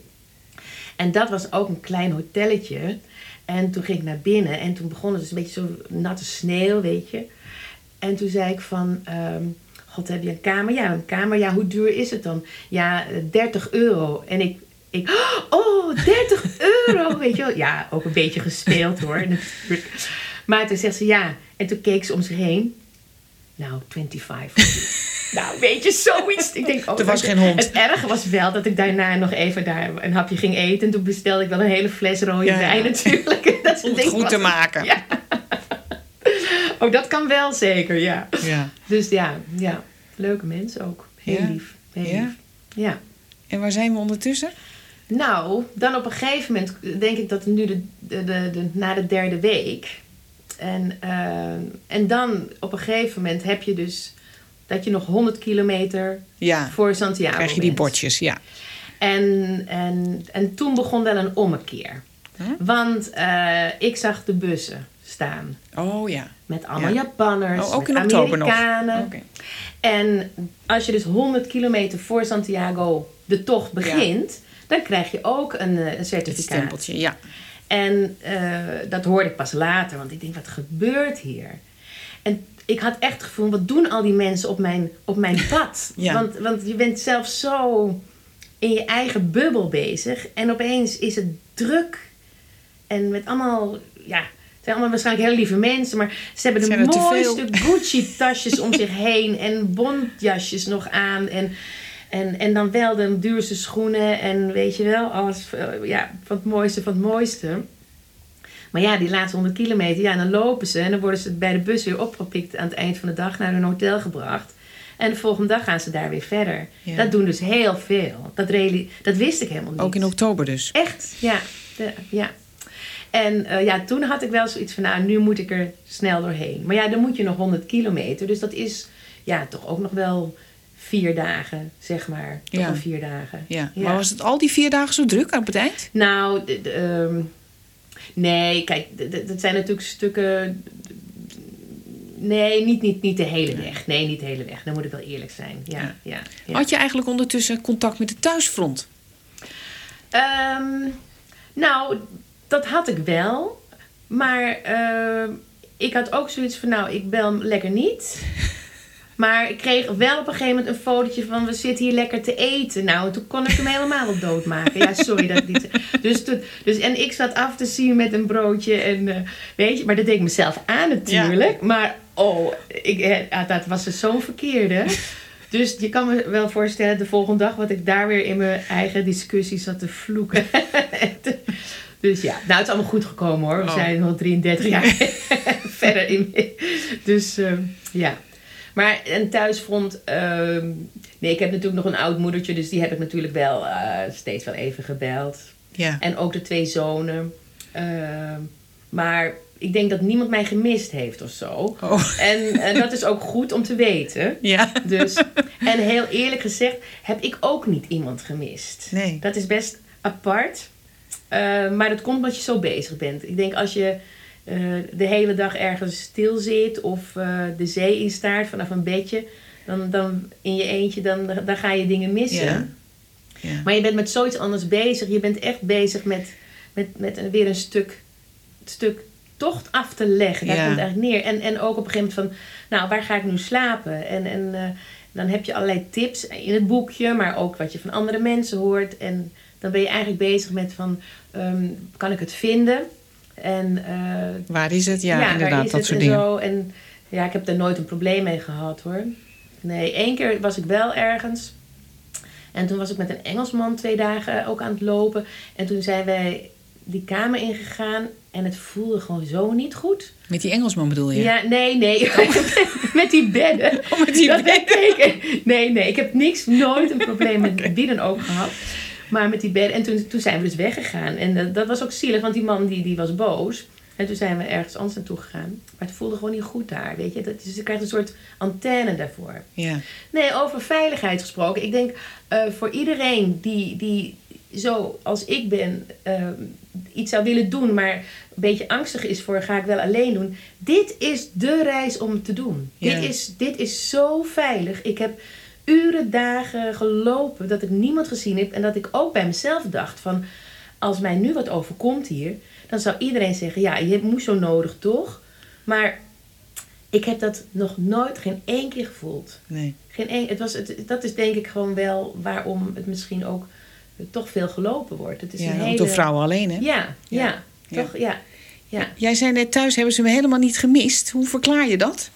En dat was ook een klein hotelletje. En toen ging ik naar binnen. En toen begon het dus een beetje zo natte sneeuw, weet je. En toen zei ik van... ehm, God, heb je een kamer? Ja, een kamer. Ja, hoe duur is het dan? Ja, eh, 30 euro. En ik... ik oh, 30 euro, weet je wel. Ja, ook een beetje gespeeld hoor. Maar toen zegt ze ja. En toen keek ze om zich heen. Nou, 25. nou, weet je, zoiets. Ik denk, oh, Er was dat- geen hond. Het erge was wel dat ik daarna nog even daar een hapje ging eten. En toen bestelde ik wel een hele fles rode Ja, ja. wijn natuurlijk. Dat Om het goed was- te maken. Ja. Oh, dat kan wel zeker, ja. Ja. Dus ja, ja. Leuke mensen ook. Heel Ja. lief. Heel Ja. lief. Ja. En waar zijn we ondertussen? Nou, dan op een gegeven moment denk ik dat nu de, de, de, de- na de derde week. En, eh, en dan op een gegeven moment heb je dus dat je nog 100 kilometer Ja, voor Santiago krijg je die bent. bordjes, ja. En, en, en toen begon wel een ommekeer. Want eh, ik zag de bussen staan. Oh ja. Met allemaal Ja. Japanners, Oh, ook in nog? Amerikanen. En als je dus 100 kilometer voor Santiago de tocht begint, dan krijg je ook een, eh, een certificaat. stempeltje, ja. En eh, dat hoorde ik pas later, want ik denk, wat gebeurt hier? En ik had echt het gevoel, wat doen al die mensen op mijn, op mijn pad? Ja. want, want je bent zelf zo in je eigen bubbel bezig. En opeens is het druk. En met allemaal, ja, zijn allemaal waarschijnlijk hele lieve mensen. Maar ze hebben de Zijn mooiste Gucci-tasjes om zich heen. En bondjasjes nog aan. En, en, en dan wel de duurste schoenen. En weet je wel, alles eh, ja, van het mooiste van het mooiste. Maar ja, die laatste 100 kilometer, ja, dan lopen ze. En dan worden ze bij de bus weer opgepikt aan het eind van de dag naar hun hotel gebracht. En de volgende dag gaan ze daar weer verder. Ja. Dat doen dus heel veel. Dat, dat wist ik helemaal niet. Ook in oktober dus. Echt, ja. De, ja. En eh, ja, toen had ik wel zoiets van, nou, nu moet ik er snel doorheen. Maar ja, dan moet je nog 100 kilometer. Dus dat is ja, toch ook nog wel vier dagen, zeg maar. Toch Ja. vier dagen. Ja. Maar was het al die vier dagen zo druk op het eind? Nou, de- de, ehm, nee, kijk, dat zijn natuurlijk stukken. Nee, niet, niet, niet de hele weg. Nee, niet de hele weg. Dan moet ik wel eerlijk zijn. Ja, Ja. ja. ja, Had je eigenlijk ondertussen contact met de thuisfront? Ehm, nou, dat had ik wel. Maar ehm, ik had ook zoiets van, nou, ik bel hem lekker niet. Maar ik kreeg wel op een gegeven moment een fotootje van... we zitten hier lekker te eten. Nou, toen kon ik hem helemaal op doodmaken. Ja, sorry dat ik niet... Dus, toen, dus, en ik zat af te zien met een broodje en... eh, weet je, maar dat deed ik mezelf aan natuurlijk. Maar oh, ik, eh, dat was dus zo'n verkeerde. Dus je kan me wel voorstellen de volgende dag... wat ik daar weer in mijn eigen discussie zat te vloeken. dus ja, nou, het is allemaal goed gekomen hoor. We Oh. zijn al 33 jaar verder in. Dus eh, ja. Maar een thuisfront. ehm, nee, ik heb natuurlijk nog een oud moedertje, dus die heb ik natuurlijk wel eh, steeds wel even gebeld. Ja. En ook de twee zonen. Ehm, maar ik denk dat niemand mij gemist heeft of zo. Oh. En, en dat is ook goed om te weten. Ja. Dus, en heel eerlijk gezegd heb ik ook niet iemand gemist. Nee. Dat is best apart. Eh, maar dat komt omdat je zo bezig bent. Ik denk als je eh, de hele dag ergens stil zit of eh, de zee instaart vanaf een bedje, dan, dan in je eentje, dan, dan ga je dingen missen. Ja. Ja. Maar je bent met zoiets anders bezig. Je bent echt bezig met, met, met een, weer een stuk, stuk tocht af te leggen. Daar Ja. komt het eigenlijk neer. En, en ook op een gegeven moment van, nou, waar ga ik nu slapen? En, en dan heb je allerlei tips in het boekje, maar ook wat je van andere mensen hoort. En dan ben je eigenlijk bezig met van, ehm, kan ik het vinden? En eh, Waar is het? Ja, inderdaad, dat soort en dingen. Zo. En ja, ik heb er nooit een probleem mee gehad hoor. Nee, één keer was ik wel ergens. En toen was ik met een Engelsman twee dagen ook aan het lopen. En toen zijn wij die kamer ingegaan. En het voelde gewoon zo niet goed. Met die Engelsman bedoel je? Ja, nee, nee. met die bedden. Oh, met die Dat bedden. Nee, nee. Ik heb niks, nooit een probleem met wie dan ook gehad. Maar met die bedden. En toen, toen zijn we dus weggegaan. En dat, dat was ook zielig, want die man die, die was boos. En toen zijn we ergens anders naartoe gegaan. Maar het voelde gewoon niet goed daar, weet je. Dat, dus je krijgt een soort antenne daarvoor. Ja. Nee, over veiligheid gesproken. Ik denk eh, voor iedereen die, die zo als ik ben eh, iets zou willen doen, maar een beetje angstig is voor ga ik wel alleen doen. Dit is de reis om te doen. Ja. Dit, is, dit is zo veilig. Ik heb uren, dagen gelopen dat ik niemand gezien heb en dat ik ook bij mezelf dacht van als mij nu wat overkomt hier, dan zou iedereen zeggen ja, je moest zo nodig toch? Maar ik heb dat nog nooit geen één keer gevoeld. Nee. Geen één, het was, het, dat is denk ik gewoon wel waarom het misschien ook toch veel gelopen wordt. Het is Ja, een hele... door vrouwen alleen, hè? Ja, ja, Ja. toch? Ja. ja. Jij zei net thuis hebben ze me helemaal niet gemist. Hoe verklaar je dat?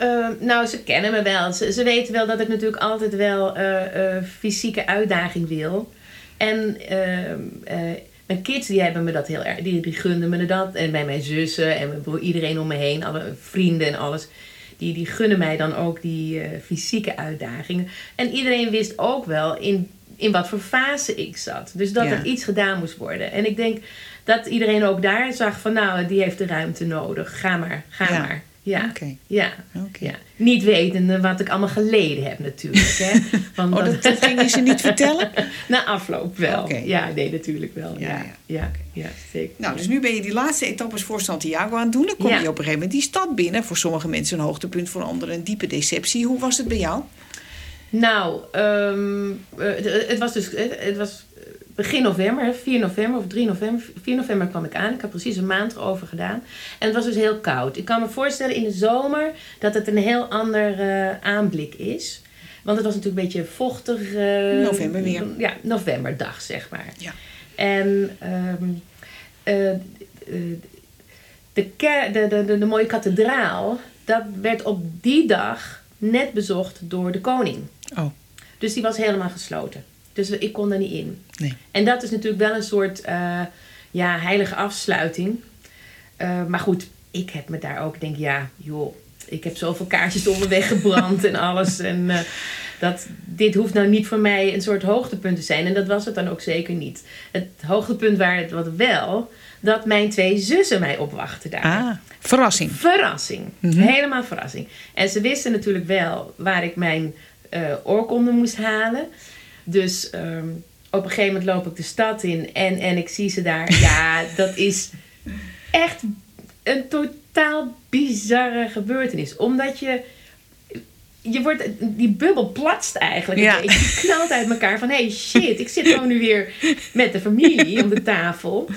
Ehm, nou, ze kennen me wel. Ze, ze weten wel dat ik natuurlijk altijd wel eh, eh, fysieke uitdaging wil. En ehm, eh, mijn kids die hebben me dat heel erg. Die, die gunden me dat. En bij mijn zussen en bij iedereen om me heen, alle vrienden en alles. Die, die gunnen mij dan ook die fysieke uitdagingen. En iedereen wist ook wel in, in wat voor fase ik zat. Dus dat Ja. er iets gedaan moest worden. En ik denk dat iedereen ook daar zag van nou, die heeft de ruimte nodig. Ga maar, ga Ja. maar. Ja. Ja. Ja. Niet wetende wat ik allemaal geleden heb natuurlijk. Hè. Want Oh, dat, dat ging je ze niet vertellen? Na afloop wel. Ja, nee, natuurlijk wel. Ja, Ja, ja. zeker. Nou, dus nu ben je die laatste etappes voor Santiago aan het doen. Dan kom je op een gegeven moment die stad binnen. Voor sommige mensen een hoogtepunt, voor anderen een diepe deceptie. Hoe was het bij jou? Nou, ehm, eh, het, het was dus het was begin november, hè, 4 november of 3 november. 4 november kwam ik aan. Ik had precies een maand erover gedaan. En het was dus heel koud. Ik kan me voorstellen in de zomer dat het een heel ander eh, aanblik is. Want het was natuurlijk een beetje vochtig. eh, November weer. Ja, novemberdag zeg maar. Ja. En ehm, eh, de, de, de, de mooie kathedraal, dat werd op die dag net bezocht door de koning. Oh, Dus die was helemaal gesloten. Dus ik kon er niet in. nee. En dat is natuurlijk wel een soort eh, ja, heilige afsluiting. Eh, maar goed, ik heb me daar ook, ik denk ja, joh, ik heb zoveel kaartjes onderweg gebrand en alles. En eh, dat, dit hoeft nou niet voor mij een soort hoogtepunt te zijn. En dat was het dan ook zeker niet. Het hoogtepunt waar het wat wel, dat mijn twee zussen mij opwachten daar. Ah, verrassing. Verrassing. Helemaal verrassing. En ze wisten natuurlijk wel waar ik mijn eh oorkonde moest halen. Dus ehm, op een gegeven moment loop ik de stad in en, en ik zie ze daar. Ja, dat is echt een totaal bizarre gebeurtenis. Omdat je. Je wordt, die bubbel platst eigenlijk Ja. Je knalt uit elkaar van... hey, shit, ik zit gewoon nu weer met de familie om de tafel.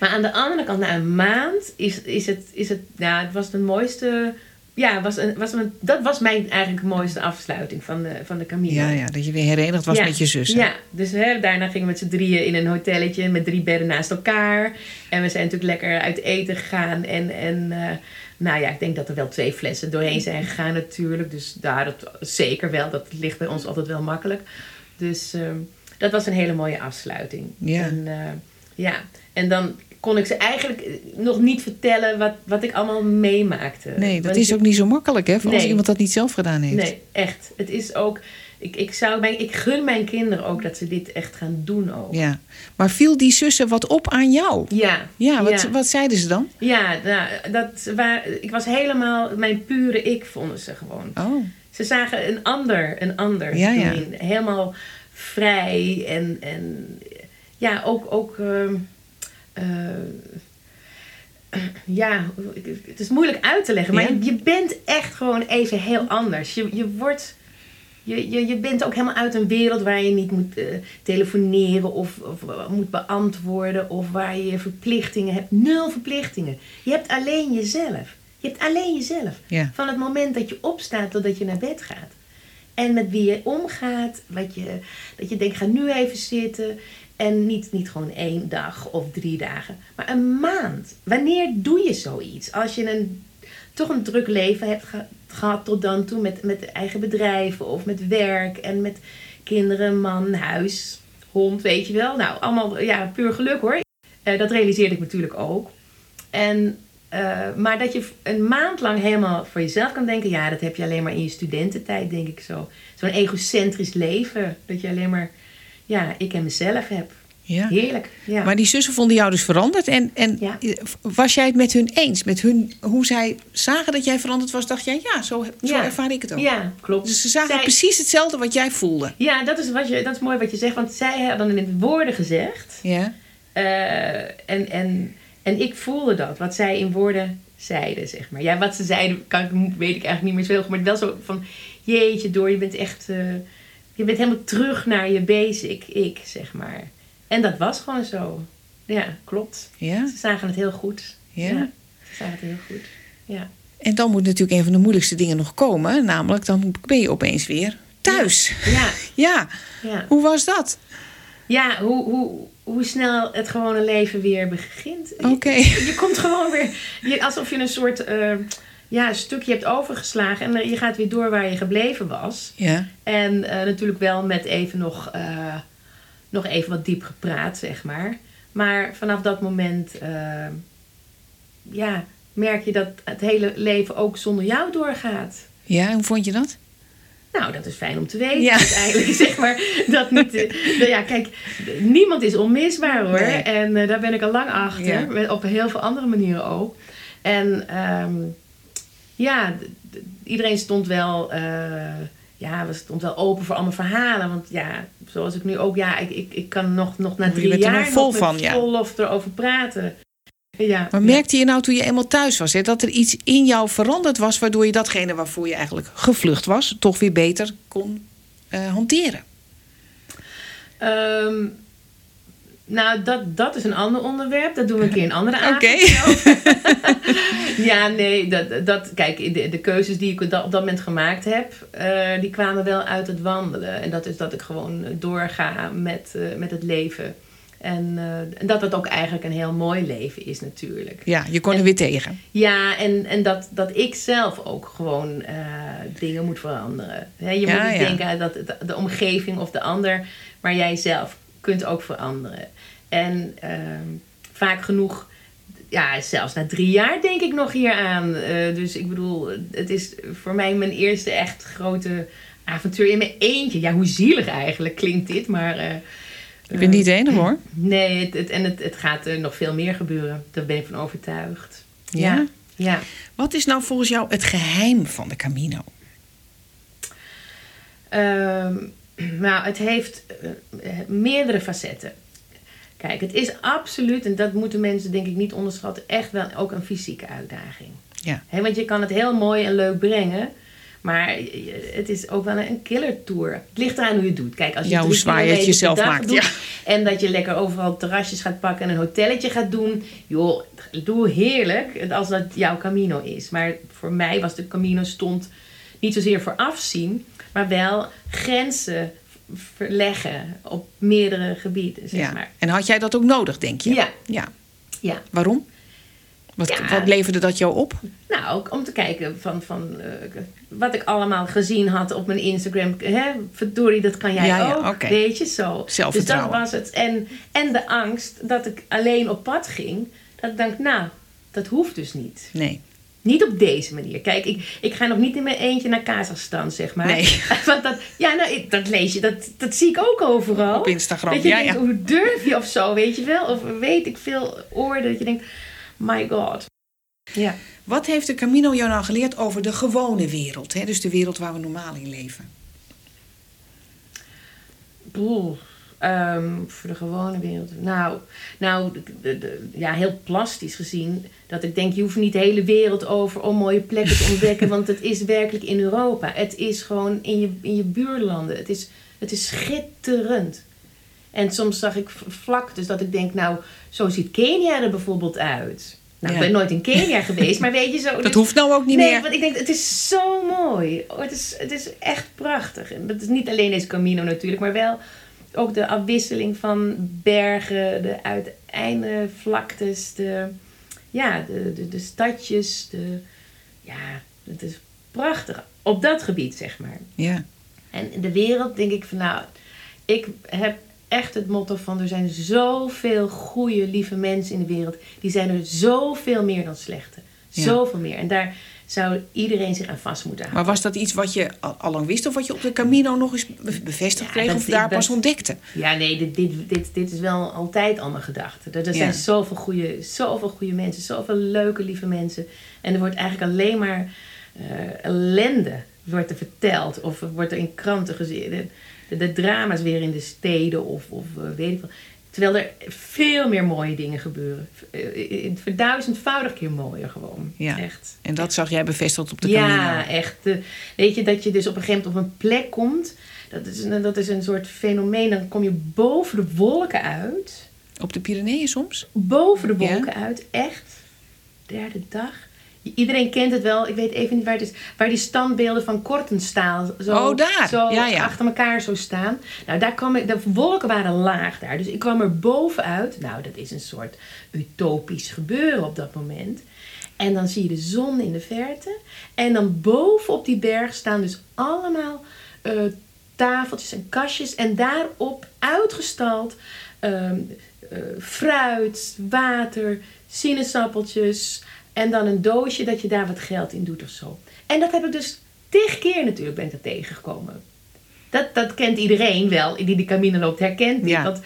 Maar aan de andere kant, na een maand, is, is het, is het, nou, het was de mooiste, ja, was een, was een, dat was mijn eigenlijk mooiste afsluiting van de, van de Camino. Ja, ja, dat je weer herenigd was Ja, met je zussen. Ja, dus hè, daarna gingen we met z'n drieën in een hotelletje met drie bedden naast elkaar. En we zijn natuurlijk lekker uit eten gegaan. En, en eh, nou ja, ik denk dat er wel twee flessen doorheen zijn gegaan natuurlijk. Dus daar, dat, zeker wel, dat ligt bij ons altijd wel makkelijk. Dus ehm, dat was een hele mooie afsluiting. Ja. En, eh, ja, en dan kon ik ze eigenlijk nog niet vertellen wat, wat ik allemaal meemaakte. Nee, dat Want is ook niet zo makkelijk, hè? Voor als iemand dat niet zelf gedaan heeft. Nee, echt. Het is ook. Ik, ik, zou mijn, ik gun mijn kinderen ook dat ze dit echt gaan doen ook. Ja. Maar viel die zussen wat op aan jou? Ja. Ja, wat, ja. wat zeiden ze dan? Ja, nou, dat, waar, ik was helemaal mijn pure ik, vonden ze gewoon. Oh, Ze zagen een ander, een ander Ja, ja. Helemaal vrij en, en ja, ook, ook ehm, eh, ja, het is moeilijk uit te leggen, maar Ja. je, je bent echt gewoon even heel anders. Je, je wordt, je, je, je bent ook helemaal uit een wereld waar je niet moet eh, telefoneren of, of eh, moet beantwoorden of waar je verplichtingen hebt. Nul verplichtingen. Je hebt alleen jezelf. Je hebt alleen jezelf. ja. Van het moment dat je opstaat totdat je naar bed gaat. En met wie je omgaat. Wat je, dat je denkt, ga nu even zitten. En niet, niet gewoon één dag of drie dagen. Maar een maand. Wanneer doe je zoiets? Als je een, toch een druk leven hebt ge- gehad tot dan toe. Met, met eigen bedrijven of met werk. En met kinderen, man, huis, hond, weet je wel. Nou, allemaal ja, puur geluk hoor. Eh, dat realiseerde ik natuurlijk ook. En, eh, maar dat je een maand lang helemaal voor jezelf kan denken, ja, dat heb je alleen maar in je studententijd, denk ik zo. Zo'n egocentrisch leven. Dat je alleen maar, ja, ik en mezelf heb. ja. Heerlijk. Ja. Maar die zussen vonden jou dus veranderd. En, en Ja. was jij het met hun eens? Met hun, hoe zij zagen dat jij veranderd was, dacht jij, ja, zo, zo Ja. ervaar ik het ook. ja, klopt. Dus ze zagen Zij- precies hetzelfde wat jij voelde. Ja, dat is, wat je, dat is mooi wat je zegt. Want zij hadden in woorden gezegd. Ja. eh, en, en, en ik voelde dat. Wat zij in woorden zeiden, zeg maar. Ja, wat ze zeiden, kan, ik- weet ik eigenlijk niet meer zo heel goed. Maar wel zo van, jeetje door, je bent echt... eh, je bent helemaal terug naar je basic, ik, zeg maar. En dat was gewoon zo. Ja, klopt. ja. Ze zagen het heel goed. Ja. ze zagen het heel goed. Ja. En dan moet natuurlijk een van de moeilijkste dingen nog komen. Namelijk, dan ben je opeens weer thuis. Ja, Ja. ja. Hoe was dat? Ja, hoe, hoe, hoe snel het gewone leven weer begint. Oké. Je, je komt gewoon weer, je, alsof je een soort eh, ja, stukje hebt overgeslagen en je gaat weer door waar je gebleven was. Ja. En eh, natuurlijk wel met even nog, eh, nog even wat diep gepraat, zeg maar. Maar vanaf dat moment, eh, ja, merk je dat het hele leven ook zonder jou doorgaat. Ja, hoe vond je dat? Nou, dat is fijn om te weten. Ja. Uiteindelijk zeg maar dat niet. eh, ja, kijk, niemand is onmisbaar hoor. Nee. En eh, daar ben ik al lang achter. Ja. Met- Op heel veel andere manieren ook. En ehm, ja, iedereen stond wel, eh, ja, we stond wel open voor allemaal verhalen. Want ja, zoals ik nu ook, ja, ik, ik, ik kan nog, nog na drie er jaar nog vol van, ja. vol lof erover praten. Ja, Maar merkte je nou toen je eenmaal thuis was, hè, dat er iets in jou veranderd was, waardoor je datgene waarvoor je eigenlijk gevlucht was, toch weer beter kon eh, hanteren? Ehm, nou, dat, dat is een ander onderwerp. Dat doen we een keer een andere avond. Oké. Ja, nee, dat, dat, kijk, de, de keuzes die ik op dat, op dat moment gemaakt heb, eh, die kwamen wel uit het wandelen. En dat is dat ik gewoon doorga met, eh, met het leven. En, en dat het ook eigenlijk een heel mooi leven is natuurlijk. Ja, je kon er En- weer tegen. Ja, en, en dat, dat ik zelf ook gewoon dingen moet veranderen. Je Ja, moet niet ja. denken dat het- de omgeving of de ander, maar jij zelf kunt ook veranderen. En ehm, vaak genoeg, ja, zelfs na drie jaar denk ik nog hier aan. Eh, dus ik bedoel, het is voor mij mijn eerste echt grote avontuur in mijn eentje. Ja, hoe zielig eigenlijk klinkt dit, maar... eh, Ik ben niet de enige hoor. Nee, het, het- en het, het gaat er nog veel meer gebeuren. Daar ben ik van overtuigd. Ja? Ja. Wat is nou volgens jou het geheim van de Camino? Ehm, nou, het heeft eh, eh, meerdere facetten. Kijk, het is absoluut, en dat moeten mensen denk ik niet onderschatten, echt wel ook een fysieke uitdaging. Ja. Hè, want je kan het heel mooi en leuk brengen, maar het is ook wel een killer tour. Het ligt eraan hoe je het doet. Kijk, als je Ja, hoe zwaar je het jezelf maakt, doet ja. En dat je lekker overal terrasjes gaat pakken en een hotelletje gaat doen. Joh, doe heerlijk als dat jouw Camino is. Maar voor mij was de Camino stond niet zozeer voor afzien, maar wel grenzen verleggen op meerdere gebieden, zeg ja. maar. En had jij dat ook nodig, denk je? Ja. ja. Ja. Waarom? Wat, Ja. wat leverde dat jou op? Nou, ook om te kijken van, van eh, wat ik allemaal gezien had op mijn Instagram. Hè, verdorie, dat kan jij Ja, ook. oké. Weet je, zo. Zelfvertrouwen. Dus dat was het. En, en de angst dat ik alleen op pad ging. Dat ik dacht, nou, dat hoeft dus niet. Nee. Niet op deze manier. Kijk, ik, ik ga nog niet in mijn eentje naar Kazachstan, zeg maar. Nee. Want dat, ja, nou, ik- dat lees je, dat, dat zie ik ook overal. Op Instagram, Dat je ja, denkt, ja. hoe durf je of zo, weet je wel? Of weet ik veel oorden dat je denkt, my god. Ja. Wat heeft de Camino jou nou geleerd over de gewone wereld? Hè? Dus de wereld waar we normaal in leven. Poeh, ehm, voor de gewone wereld. Nou, nou de, de- de- ja, heel plastisch gezien. Dat ik denk, je hoeft niet de hele wereld over om mooie plekken te ontdekken. want het is werkelijk in Europa. Het is gewoon in je, in je buurlanden. Het is, het is schitterend. En soms zag ik v- vlaktes dat ik denk, nou, zo ziet Kenia er bijvoorbeeld uit. Nou, Ja. ik ben nooit in Kenia geweest, maar weet je zo... Dat dus- hoeft nou ook niet nee, meer. want ik denk, het is zo mooi. Oh, het, is, het is echt prachtig. En dat is niet alleen deze Camino natuurlijk, maar wel ook de afwisseling van bergen, de uiteinde vlaktes, de, ja, de, de, de stadjes. De, ja, het is prachtig. Op dat gebied, zeg maar. Ja. En in de wereld denk ik van nou, ik heb echt het motto van er zijn zoveel goede, lieve mensen in de wereld. Die zijn er zoveel meer dan slechte. Ja. Zoveel meer. En daar zou iedereen zich aan vast moeten houden. Maar was dat iets wat je al, lang wist of wat je op de Camino nog eens be- bevestigd Ja, kreeg dat- of daar dat- pas ontdekte? Ja, nee, dit, dit, dit, dit is wel altijd al mijn gedachte. Er, er zijn zoveel goede, zoveel goede mensen, zoveel leuke, lieve mensen. En er wordt eigenlijk alleen maar eh, ellende wordt er verteld. Of er wordt er in kranten gezien. De, de, de drama's weer in de steden of, of eh, weet ik veel. Terwijl er veel meer mooie dingen gebeuren. Eh, in verduizendvoudig keer mooier gewoon. Ja. Echt. En dat zag jij bevestigd op de Camino. Ja, echt. De- weet je, dat je dus op een gegeven moment op een plek komt. Dat is, een, dat is een soort fenomeen. Dan kom je boven de wolken uit. Op de Pyreneeën soms? Boven de Ja. wolken uit. Echt. Derde dag. Iedereen kent het wel. Ik weet even niet waar het is. Waar die standbeelden van Kortenstaal zo, Oh, daar. zo Ja, ja. achter elkaar zo staan. Nou, daar kwam ik, de wolken waren laag daar. Dus ik kwam er bovenuit. Nou, dat is een soort utopisch gebeuren op dat moment. En dan zie je de zon in de verte. En dan boven op die berg staan dus allemaal eh, tafeltjes en kastjes. En daarop uitgestald ehm, eh, fruit, water, sinaasappeltjes. En dan een doosje dat je daar wat geld in doet of zo. En dat heb ik dus tig keer natuurlijk ben ik dat tegengekomen. Dat, dat kent iedereen wel, die de Camino loopt, herkent. Ja. Dat,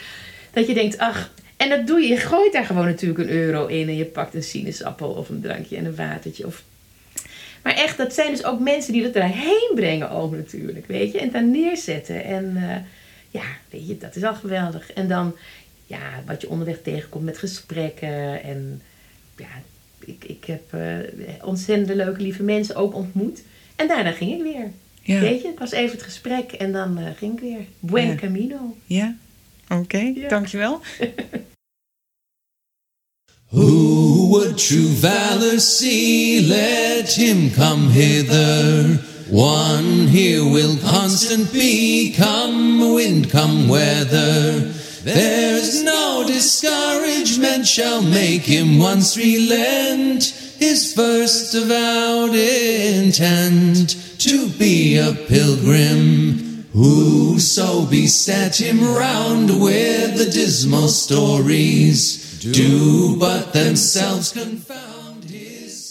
dat je denkt, ach, en dat doe je. Je gooit daar gewoon natuurlijk een euro in en je pakt een sinaasappel of een drankje en een watertje. Of... Maar echt, dat zijn dus ook mensen die dat erheen brengen ook natuurlijk, weet je. En daar neerzetten. En eh, ja, weet je, dat is al geweldig. En dan, ja, wat je onderweg tegenkomt met gesprekken. En ja, ik, ik heb uh, ontzettend leuke, lieve mensen ook ontmoet. En daarna ging ik weer. Ja. Weet je, het was even het gesprek en dan uh, ging ik weer. Buen camino. Ja, oké. Okay. Ja. Dankjewel. Who would true valor see? Let him come hither. One here will constant be, come wind, come weather. There's no discouragement shall make him once relent his first avowed intent to be a pilgrim. Whoso beset him round with the dismal stories do but themselves confound.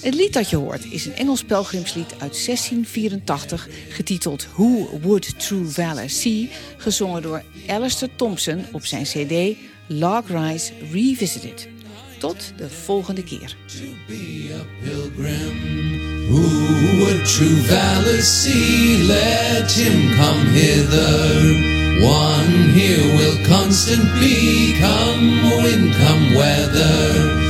Het lied dat je hoort is een Engels pelgrimslied uit 1684, getiteld Who Would True Valor See, gezongen door Alistair Thompson op zijn CD Log Rise Revisited. Tot de volgende keer. Who would true valor see? Let him come hither. One here will constant be, come wind, come weather.